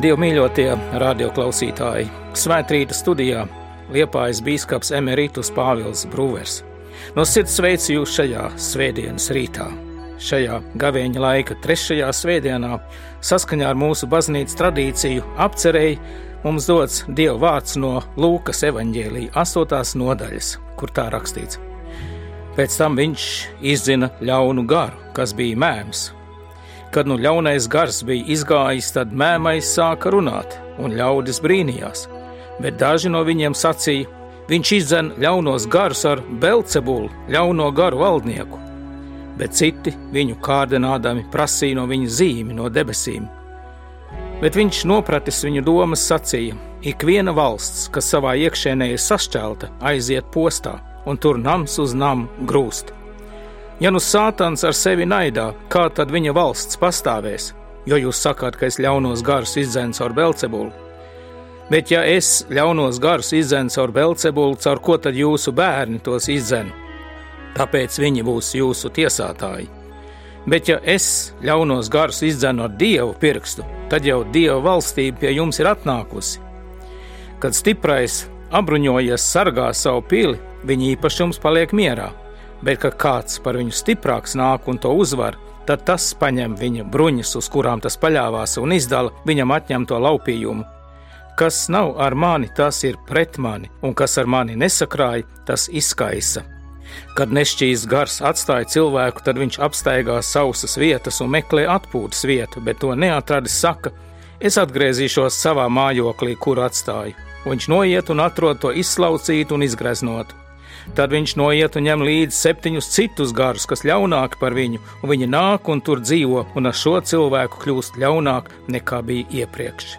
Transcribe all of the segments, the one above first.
Dievmīļotie radioklausītāji, Svētrīta studijā Liepājas bīskaps Emerītus Pāvils Brūvers. No sirds sveicu jūs šajā svētdienas rītā. Šajā gavēņa laika trešajā svētdienā, saskaņā ar mūsu baznīcas tradīciju, apcerēji mums dots Dieva vārds no Lūkas evaņģēlīja 8. nodaļas, kur tā rakstīts. Pēc tam viņš izdzina ļaunu garu, kas bija mēms, Kad nu ļaunais gars bija izgājis, tad mēmais sāka runāt, un ļaudis brīnījās. Bet daži no viņiem sacīja, viņš izdzen ļaunos garus ar Belcebulu, ļauno garu valdnieku. Bet citi viņu kārdinādami prasīja no viņa zīmi no debesīm. Bet viņš nopratis viņu domas, sacīja: Ik viena valsts, kas savā iekšēnē ir sašķelta, aiziet postā, un tur nams uz namu grūst. Ja nu sātans ar sevi naidā, kā tad viņa valsts pastāvēs? Jo jūs sakāt, ka es ļaunos garus izdzēnu caur Belcebulu. Bet ja es ļaunos garus izdzēnu caur Belcebulu, caur ko tad jūsu bērni tos izdzēnu? Tāpēc viņi būs jūsu tiesātāji. Bet ja es ļaunos garus izdzēnu ar dievu pirkstu, tad jau dieva valstība pie jums ir atnākusi. Kad stiprais apbruņojies sargā savu pili, viņa īpašums paliek mierā bet ka kāds par viņu stiprāks nāk un to uzvar, tad tas paņem viņa bruņas, uz kurām tas paļāvās, un izdala viņam atņemto laupījumu. Kas nav ar mani, tas ir pret mani, un kas ar mani nesakrāja, tas izkaisa. Kad nešķīs gars atstāja cilvēku, tad viņš apstaigā sausas vietas un meklē atpūtas vietu, bet to neatradis, saka: Es atgriezīšos savā mājoklī, kur atstāju. Viņš noiet un atrod to izslaucītu un izgreznot. Tad viņš noiet un ņem līdzi septiņus citus garus, kas ļaunāki par viņu, un viņi nāk un tur dzīvo, un ar šo cilvēku kļūst ļaunāk nekā bija iepriekš.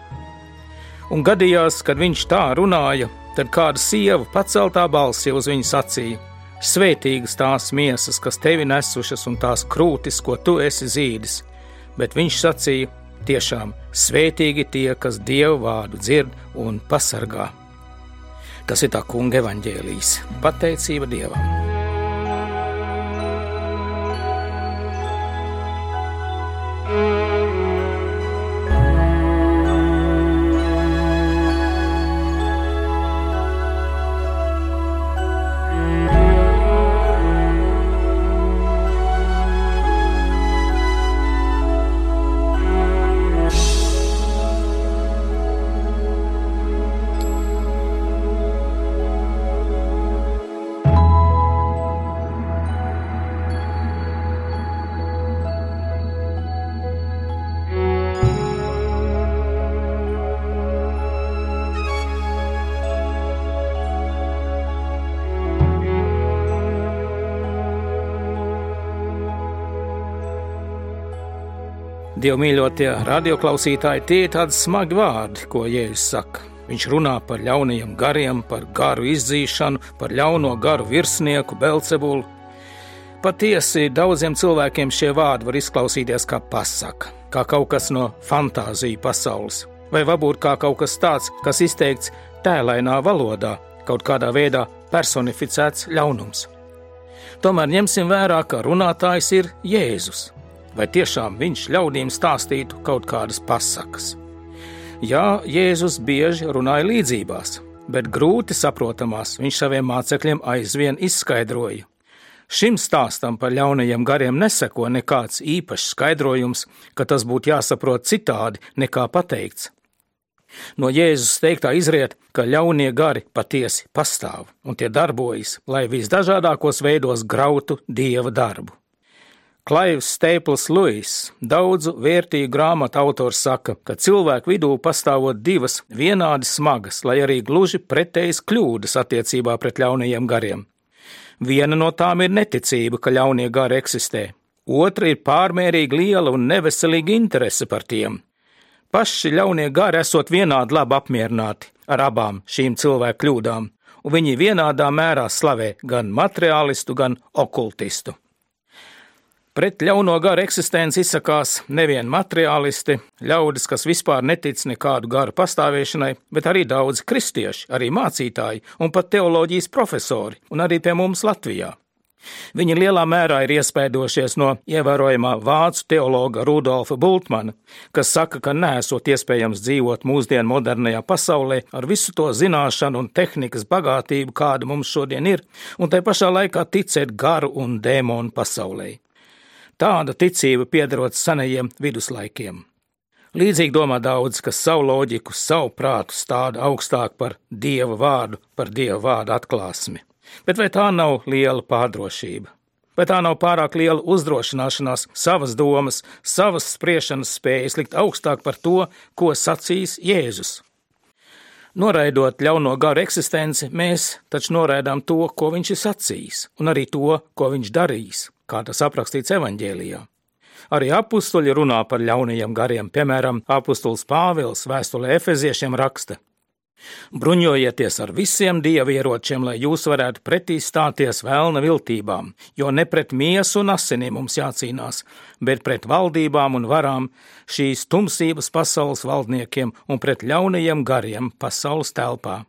Un gadījās, kad viņš tā runāja, tad kāda sieva paceltā balsī uz viņu sacīja: Svētīgas tās miesas, kas tevi nesušas, un tās krūtis, ko tu esi zīdis. Bet viņš sacīja: Tiešām svētīgi tie, kas dievu vārdu dzird un pasargā. Tas ir tā kunga evaņģēlijs. Pateicība Dievam! Dievmīļotie radioklausītāji, tie ir tādi smagi vārdi, ko Jēzus saka. Viņš runā par ļaunajiem gariem, par garu izdzīšanu, par ļauno garu virsnieku, Belcebulu. Patiesi daudziem cilvēkiem šie vārdi var izklausīties kā pasaka, kā kaut kas no fantāziju pasaules, vai varbūt kā kaut kas tāds, kas izteikts tēlainā valodā, kaut kādā veidā personificēts ļaunums. Tomēr ņemsim vērā, ka runātājs ir Jēzus vai tiešām viņš ļaudīm stāstītu kaut kādas pasakas. Jā, Jēzus bieži runāja līdzībās, bet grūti saprotamās viņš saviem mācekļiem aizvien izskaidroja. Šim stāstam par ļaunajiem gariem neseko nekāds īpašs skaidrojums, ka tas būtu jāsaprot citādi nekā pateikts. No Jēzus teiktā izriet, ka ļaunie gari patiesi pastāv un tie darbojas, lai visdažādākos veidos grautu dieva darbu. Klaivs Staples Lewis, daudzu vērtīgu grāmatu autors, saka, ka cilvēku vidū pastāvot divas vienādi smagas, lai arī gluži pretējas kļūdas attiecībā pret ļaunajiem gariem. Viena no tām ir neticība, ka ļaunie gari eksistē, otra ir pārmērīgi liela un neveselīga interese par tiem. Paši ļaunie gari esot vienādi labi apmierināti ar abām šīm cilvēku kļūdām, un viņi vienādā mērā slavē gan materiālistu, gan okultistu. Pret ļauno garu eksistenci izsakās nevien materiālisti, ļaudis, kas vispār netic nekādu garu pastāvēšanai, bet arī daudzi kristieši, arī mācītāji un pat teoloģijas profesori, un arī pie mums Latvijā. Viņi lielā mērā ir iespaidošies no ievērojamā vācu teologa Rudolfa Bultmana, kas saka, ka nesot iespējams dzīvot mūsdienu modernajā pasaulē ar visu to zināšanu un tehnikas bagātību, kāda mums šodien ir, un tai pašā laikā ticēt garu un dēmonu pasaulē. Tāda ticība piederot senajiem viduslaikiem. Līdzīgi domā daudz, kas savu loģiku, savu prātu stāda augstāk par dieva vārdu, par dieva vārdu atklāsmi. Bet vai tā nav liela pārdrošība? Vai tā nav pārāk liela uzdrošināšanās savas domas, savas spriešanas spējas likt augstāk par to, ko sacīs Jēzus? Noraidot ļauno garu eksistenci, mēs taču noraidām to, ko viņš ir sacījis, un arī to, ko viņš darīs, kā tas aprakstīts evaņģēlijā. Arī apstuļi runā par ļaunajiem gariem, piemēram, apustulis Pāvils vēstulē Efeziešiem raksta: Bruņojieties ar visiem dievieročiem, lai jūs varētu pretī stāties vēlna viltībām, jo ne pret miesu un asinīm mums jācīnās, bet pret valdībām un varām, šīs tumsības pasaules valdniekiem un pret ļaunajiem gariem pasaules telpā.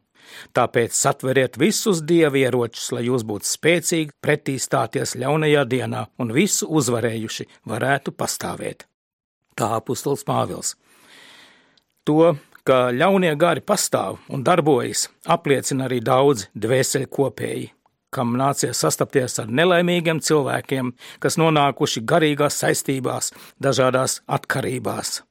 Tāpēc satveriet visus dievieročus, lai jūs būtu spēcīgi pretī stāties ļaunajā dienā un visu uzvarējuši varētu pastāvēt. Tā apustulis Pāvils. To ka ļaunie gari pastāv un darbojas, apliecina arī daudzi dvēseli kopēji, kam nācies sastapties ar nelaimīgiem cilvēkiem, kas nonākuši garīgās saistībās, dažādās atkarībās.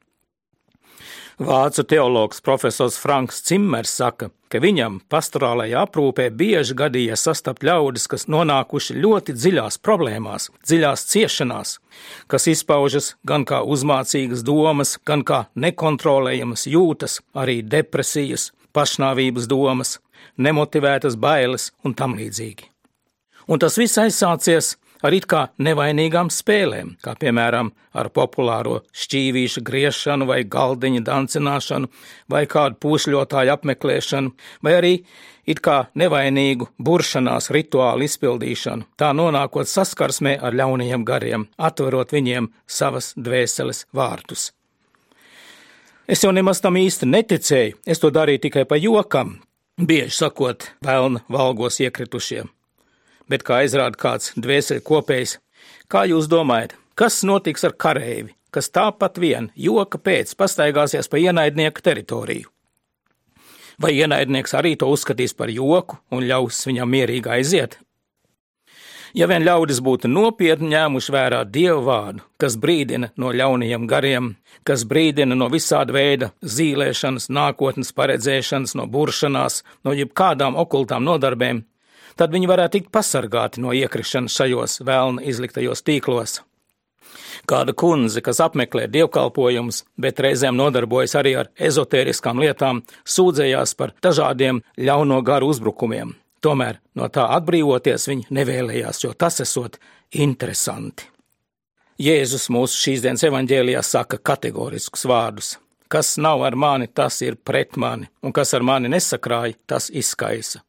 Vācu teologs profesors Franks Cimmers saka, ka viņam pastorālajā aprūpē bieži gadījies sastapt ļaudis, kas nonākuši ļoti dziļās problēmās, dziļās ciešanās, kas izpaužas gan kā uzmācīgas domas, gan kā nekontrolējamas jūtas, arī depresijas, pašnāvības domas, nemotivētas bailes un tam līdzīgi. Un tas viss aizsācies ar it kā nevainīgām spēlēm, kā piemēram ar populāro šķīvīšu griešanu vai galdiņa dancināšanu, vai kādu pūšļotāju apmeklēšanu, vai arī it kā nevainīgu buršanās rituālu izpildīšanu, tā nonākot saskarsmē ar ļaunajiem gariem, atverot viņiem savas dvēseles vārtus. Es jau nemaz tam īsti neticēju, es to darīju tikai pa jokam, bieži sakot, vēlna valgos iekritušiem bet kā izrāda kāds dvēseli kopējs, kā jūs domājat, kas notiks ar kareivi, kas tāpat vien joka pēc pastaigāsies pa ienaidnieka teritoriju? Vai ienaidnieks arī to uzskatīs par joku un ļaus viņam mierīgi aiziet? Ja vien ļaudis būtu nopietni ņēmuši vērā dievu vārdu, kas brīdina no ļaunajiem gariem, kas brīdina no visāda veida zīlēšanas, nākotnes paredzēšanas, no buršanās, no jebkādām okultām nodarbēm, tad viņi varētu tikt pasargāti no iekrišanas šajos vēlna izliktajos tīklos. Kāda kundze, kas apmeklē dievkalpojumus, bet reizēm nodarbojas arī ar ezotēriskām lietām, sūdzējās par dažādiem ļauno garu uzbrukumiem. Tomēr no tā atbrīvoties viņa nevēlējās, jo tas esot interesanti. Jēzus mūsu šīs dienas evaņģēlijā saka kategoriskus vārdus. Kas nav ar mani, tas ir pret mani, un kas ar mani nesakrāja, tas izkaisa.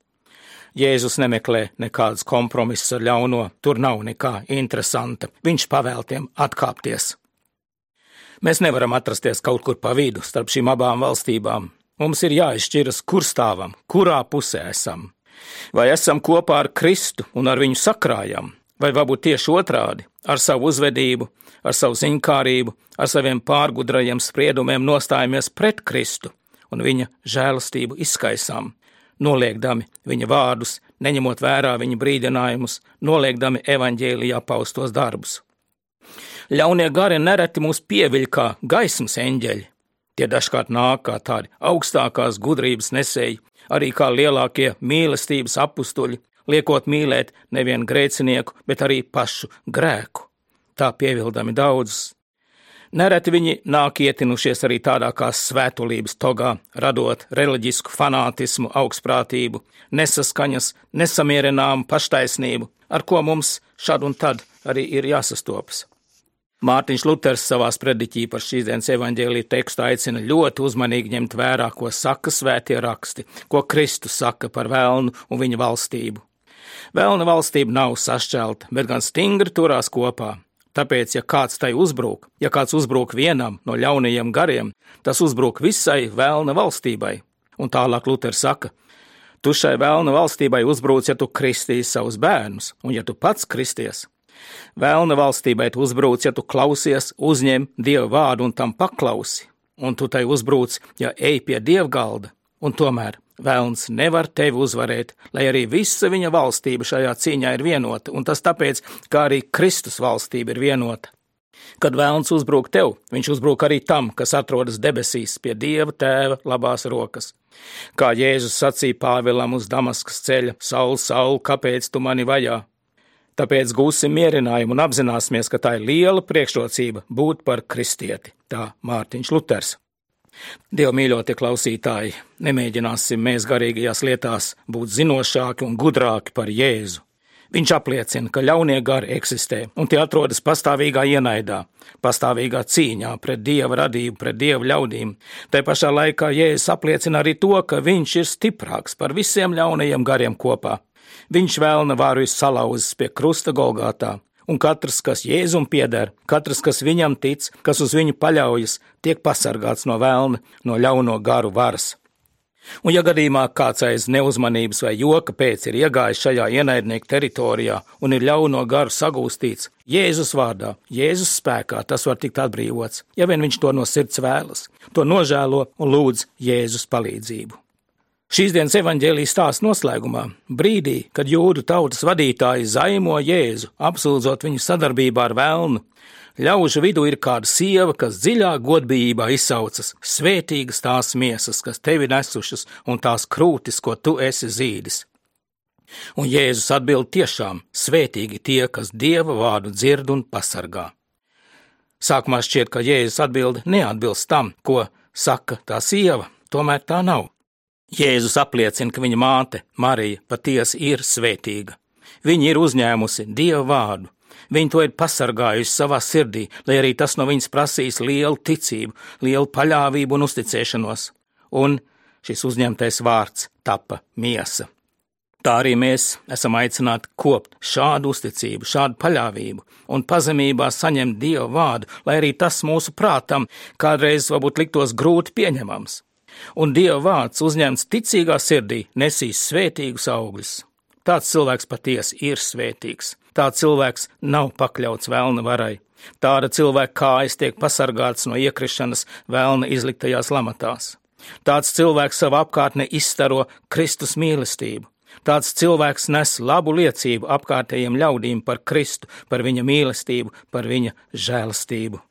Jēzus nemeklē nekādas kompromisus ar ļauno, tur nav nekā interesanta. Viņš pavēl tiem atkāpties. Mēs nevaram atrasties kaut kur pa vidu starp šīm abām valstībām. Mums ir jāizšķiras, kur stāvam, kurā pusē esam. Vai esam kopā ar Kristu un ar viņu sakrājam, vai varbūt tieši otrādi - ar savu uzvedību, ar savu ziņkārību, ar saviem pārgudrajiem spriedumiem nostājamies pret Kristu un viņa žēlastību izskaisām, noliekdami viņa vārdus, neņemot vērā viņa brīdinājumus, noliekdami evaņģēlijā paustos darbus. Ļaunie gari nereti mūs pieviļ kā gaismas eņģeļi. Tie dažkārt nāk kā tādi augstākās gudrības nesēji, arī kā lielākie mīlestības apstuļi, liekot mīlēt nevienu grēcinieku, bet arī pašu grēku. Tā pievildami daudzus Nereti viņi nāk ietinušies arī tādā kā svētulības togā, radot reliģisku fanātismu, augstprātību, nesaskaņas, nesamierināmu paštaisnību, ar ko mums šad un tad arī ir jāsastopas. Mārtiņš Luters savā sprediķī par šīs dienas evaņģēlīju tekstu aicina ļoti uzmanīgi ņemt vērā, ko saka svētie raksti, ko Kristus saka par vēlnu un viņa valstību. Vēlna valstība nav sašķelta, bet gan stingri turās kopā. Tāpēc, ja kāds tai uzbrūk, ja kāds uzbrūk vienam no ļaunajiem gariem, tas uzbrūk visai vēlna valstībai. Un tālāk Luters saka, Tu šai vēlna valstībai uzbruc, ja tu kristīsi savus bērnus, un ja tu pats kristies. Vēlna valstībai tu uzbruc, ja tu klausies, uzņem dievu vārdu un tam paklausi, un tu tai uzbruc, ja ej pie dievgalda, un tomēr Vēlns nevar tevi uzvarēt, lai arī visa viņa valstība šajā cīņā ir vienota, un tas tāpēc, ka arī Kristus valstība ir vienota. Kad vēlns uzbrūk tev, viņš uzbrūk arī tam, kas atrodas debesīs pie Dieva tēva labās rokas. Kā Jēzus sacīja Pāvilam uz Damaskas ceļa: Saul, Saul, kāpēc tu mani vajā? Tāpēc gūsim mierinājumu un apzināsimies, ka tā ir liela priekšrocība būt par kristieti, tā Mārtiņš Luters. Dievu mīļotie klausītāji, nemēģināsim mēs garīgajās lietās būt zinošāki un gudrāki par Jēzu. Viņš apliecina, ka ļaunie gari eksistē, un tie atrodas pastāvīgā ienaidā, pastāvīgā cīņā pret dieva radību, pret dieva ļaudīm. Tā pašā laikā Jēzus apliecina arī to, ka viņš ir stiprāks par visiem ļaunajiem gariem kopā. Viņš vēlna varu izsalauzis pie krusta Golgātā, un katrs, kas Jēzum pieder, katrs, kas viņam tic, kas uz viņu paļaujas, tiek pasargāts no vēlna, no ļauno garu varas. Un, ja gadījumā kāds aiz neuzmanības vai joka pēc ir iegājis šajā ienaidnieku teritorijā un ir ļauno garu sagūstīts, Jēzus vārdā, Jēzus spēkā tas var tikt atbrīvots, ja vien viņš to no sirds vēlas, to nožēlo un lūdz Jēzus palīdzību. Šīs dienas evaņģēlijas stāsta noslēgumā, brīdī, kad jūdu tautas vadītāji zaimo Jēzu, apsūdzot viņu sadarbībā ar vēlnu, ļaužu vidū ir kāda sieva, kas dziļā godbijībā izsaucas: Svētīgas tās miesas, kas tevi nesušas, un tās krūtis, ko tu esi zīdis. Un Jēzus atbild tiešām: Svētīgi tie, kas dieva vārdu dzird un pasargā. Sākumā šķiet, ka Jēzus atbild neatbilst tam, ko saka tā sieva, tomēr tā nav. Jēzus apliecina, ka viņa māte, Marija, patiesi ir svētīga. Viņa ir uzņēmusi Dieva vārdu. Viņa to ir pasargājusi savā sirdī, lai arī tas no viņas prasīs lielu ticību, lielu paļāvību un uzticēšanos. Un šis uzņemtais vārds tapa miesa. Tā arī mēs esam aicināti kopt šādu uzticību, šādu paļāvību un pazemībā saņemt Dieva vārdu, lai arī tas mūsu prātam kādreiz varbūt liktos grūti pieņemams un Dieva vārds uzņemts ticīgā sirdī nesīs svētīgus augļus. Tāds cilvēks patiesi ir svētīgs. Tāds cilvēks nav pakļauts vēlna varai. Tāda cilvēka kājas tiek pasargāts no iekrišanas vēlna izliktajās lamatās. Tāds cilvēks savā apkārtnē izstaro Kristus mīlestību. Tāds cilvēks nes labu liecību apkārtējiem ļaudīm par Kristu, par viņa mīlestību, par viņa žēlastību.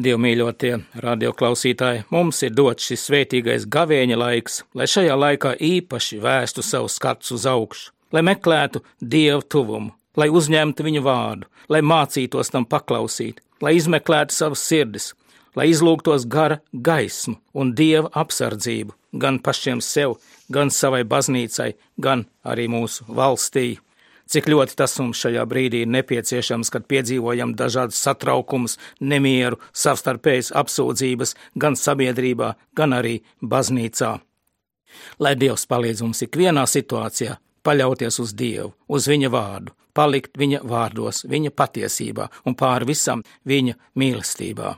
Dievmīļotie radioklausītāji, mums ir dots šis svētīgais gavēņa laiks, lai šajā laikā īpaši vērstu savu skats uz augšu, lai meklētu dievu tuvumu, lai uzņemtu viņu vārdu, lai mācītos tam paklausīt, lai izmeklētu savas sirdis, lai izlūgtos gara gaismu un dieva apsardzību gan pašiem sev, gan savai baznīcai, gan arī mūsu valstī cik ļoti tas mums šajā brīdī ir nepieciešams, kad piedzīvojam dažādas satraukumus, nemieru, savstarpējas apsūdzības gan sabiedrībā, gan arī baznīcā. Lai Dievs palīdz mums ikvienā situācijā paļauties uz Dievu, uz Viņa vārdu, palikt Viņa vārdos, Viņa patiesībā un pār visam Viņa mīlestībā.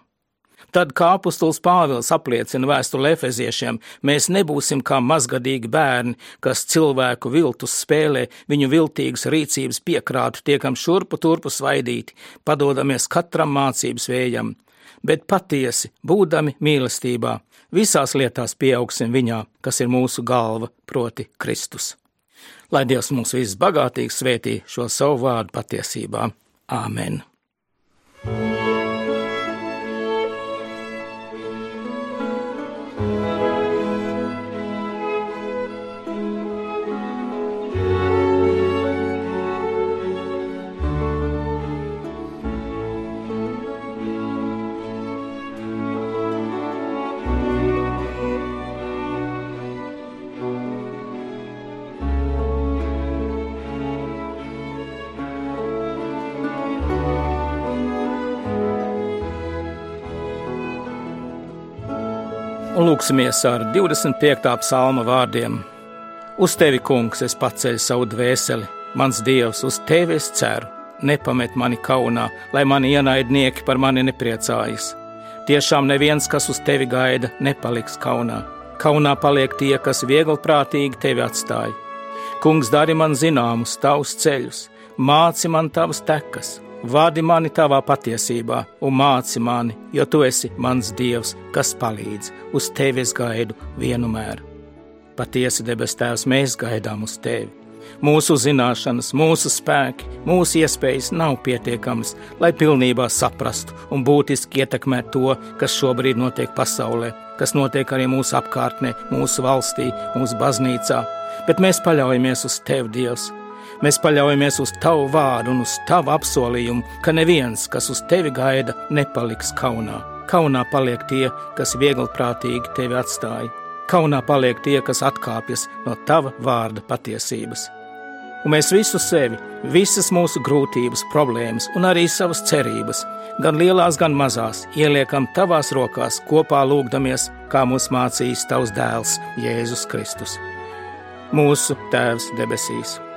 Tad, kā apustulis Pāvils apliecina vēstuli efeziešiem, mēs nebūsim kā mazgadīgi bērni, kas cilvēku viltus spēlē, viņu viltīgas rīcības piekrātu, tiekam šurpu turpu svaidīti, padodamies katram mācības vējam, bet patiesi, būdami mīlestībā, visās lietās pieaugsim viņā, kas ir mūsu galva, proti Kristus. Lai Dievs mums visbagātīgi svētī šo savu vārdu patiesībā. Āmen! Lūksimies ar 25. psalma vārdiem. Uz tevi, kungs, es paceļu savu dvēseli, mans dievs, uz tevi es ceru. Nepamet mani kaunā, lai mani ienaidnieki par mani nepriecājas. Tiešām neviens, kas uz tevi gaida, nepaliks kaunā. Kaunā paliek tie, kas viegli prātīgi tevi atstāja. Kungs, dari man zināmus tavus ceļus, māci man tavas tekas, vadi mani tavā patiesībā un māci mani, jo tu esi mans dievs, kas palīdz, uz tevi es gaidu vienmēr. Patiesi, debes Tēvs, mēs gaidām uz tevi. Mūsu zināšanas, mūsu spēki, mūsu iespējas nav pietiekamas, lai pilnībā saprastu un būtiski ietekmētu to, kas šobrīd notiek pasaulē, kas notiek arī mūsu apkārtnē, mūsu valstī, mūsu baznīcā. Bet mēs paļaujamies uz Tevi, Dievs, Mēs paļaujamies uz Tavu vārdu un uz Tavu apsolījumu, ka neviens, kas uz Tevi gaida, nepaliks kaunā. Kaunā paliek tie, kas viegli prātīgi Tevi atstāja. Kaunā paliek tie, kas atkāpjas no Tava vārda patiesības. Un mēs visu sevi, visas mūsu grūtības, problēmas un arī savas cerības, gan lielās, gan mazās, ieliekam Tavās rokās, kopā lūgdamies, kā mūs mācīs Tavs dēls Jēzus Kristus. Mūsu Tēvs debesīs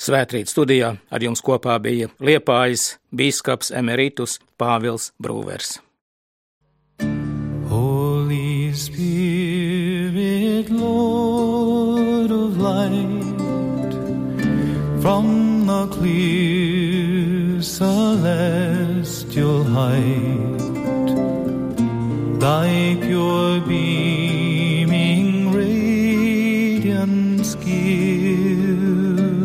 Svētrīt studijā ar jums kopā bija Liepājas bīskaps emeritus Pāvils Brūvers. Holy Spirit, Lord of light, from the clear celestial height, thy pure beaming radiance give.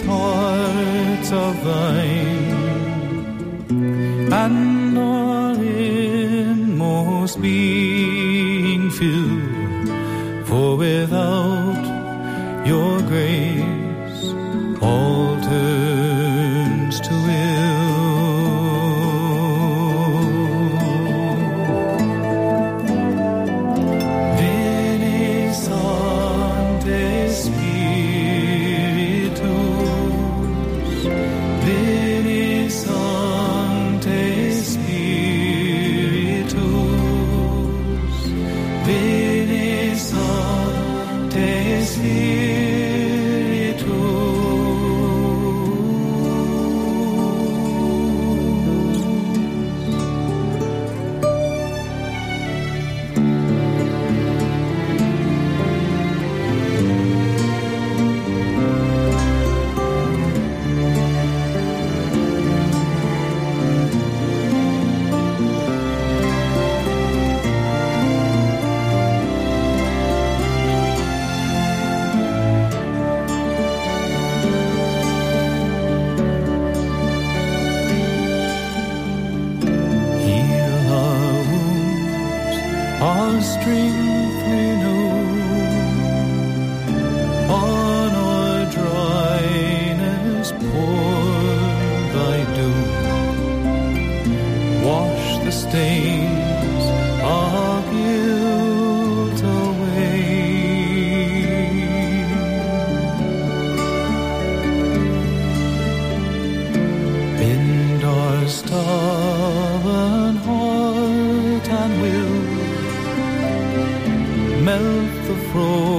this heart of thine, and all inmost being filled, for without your grace do. Wash the stains of guilt away. Bend our stubborn heart and will melt the frost.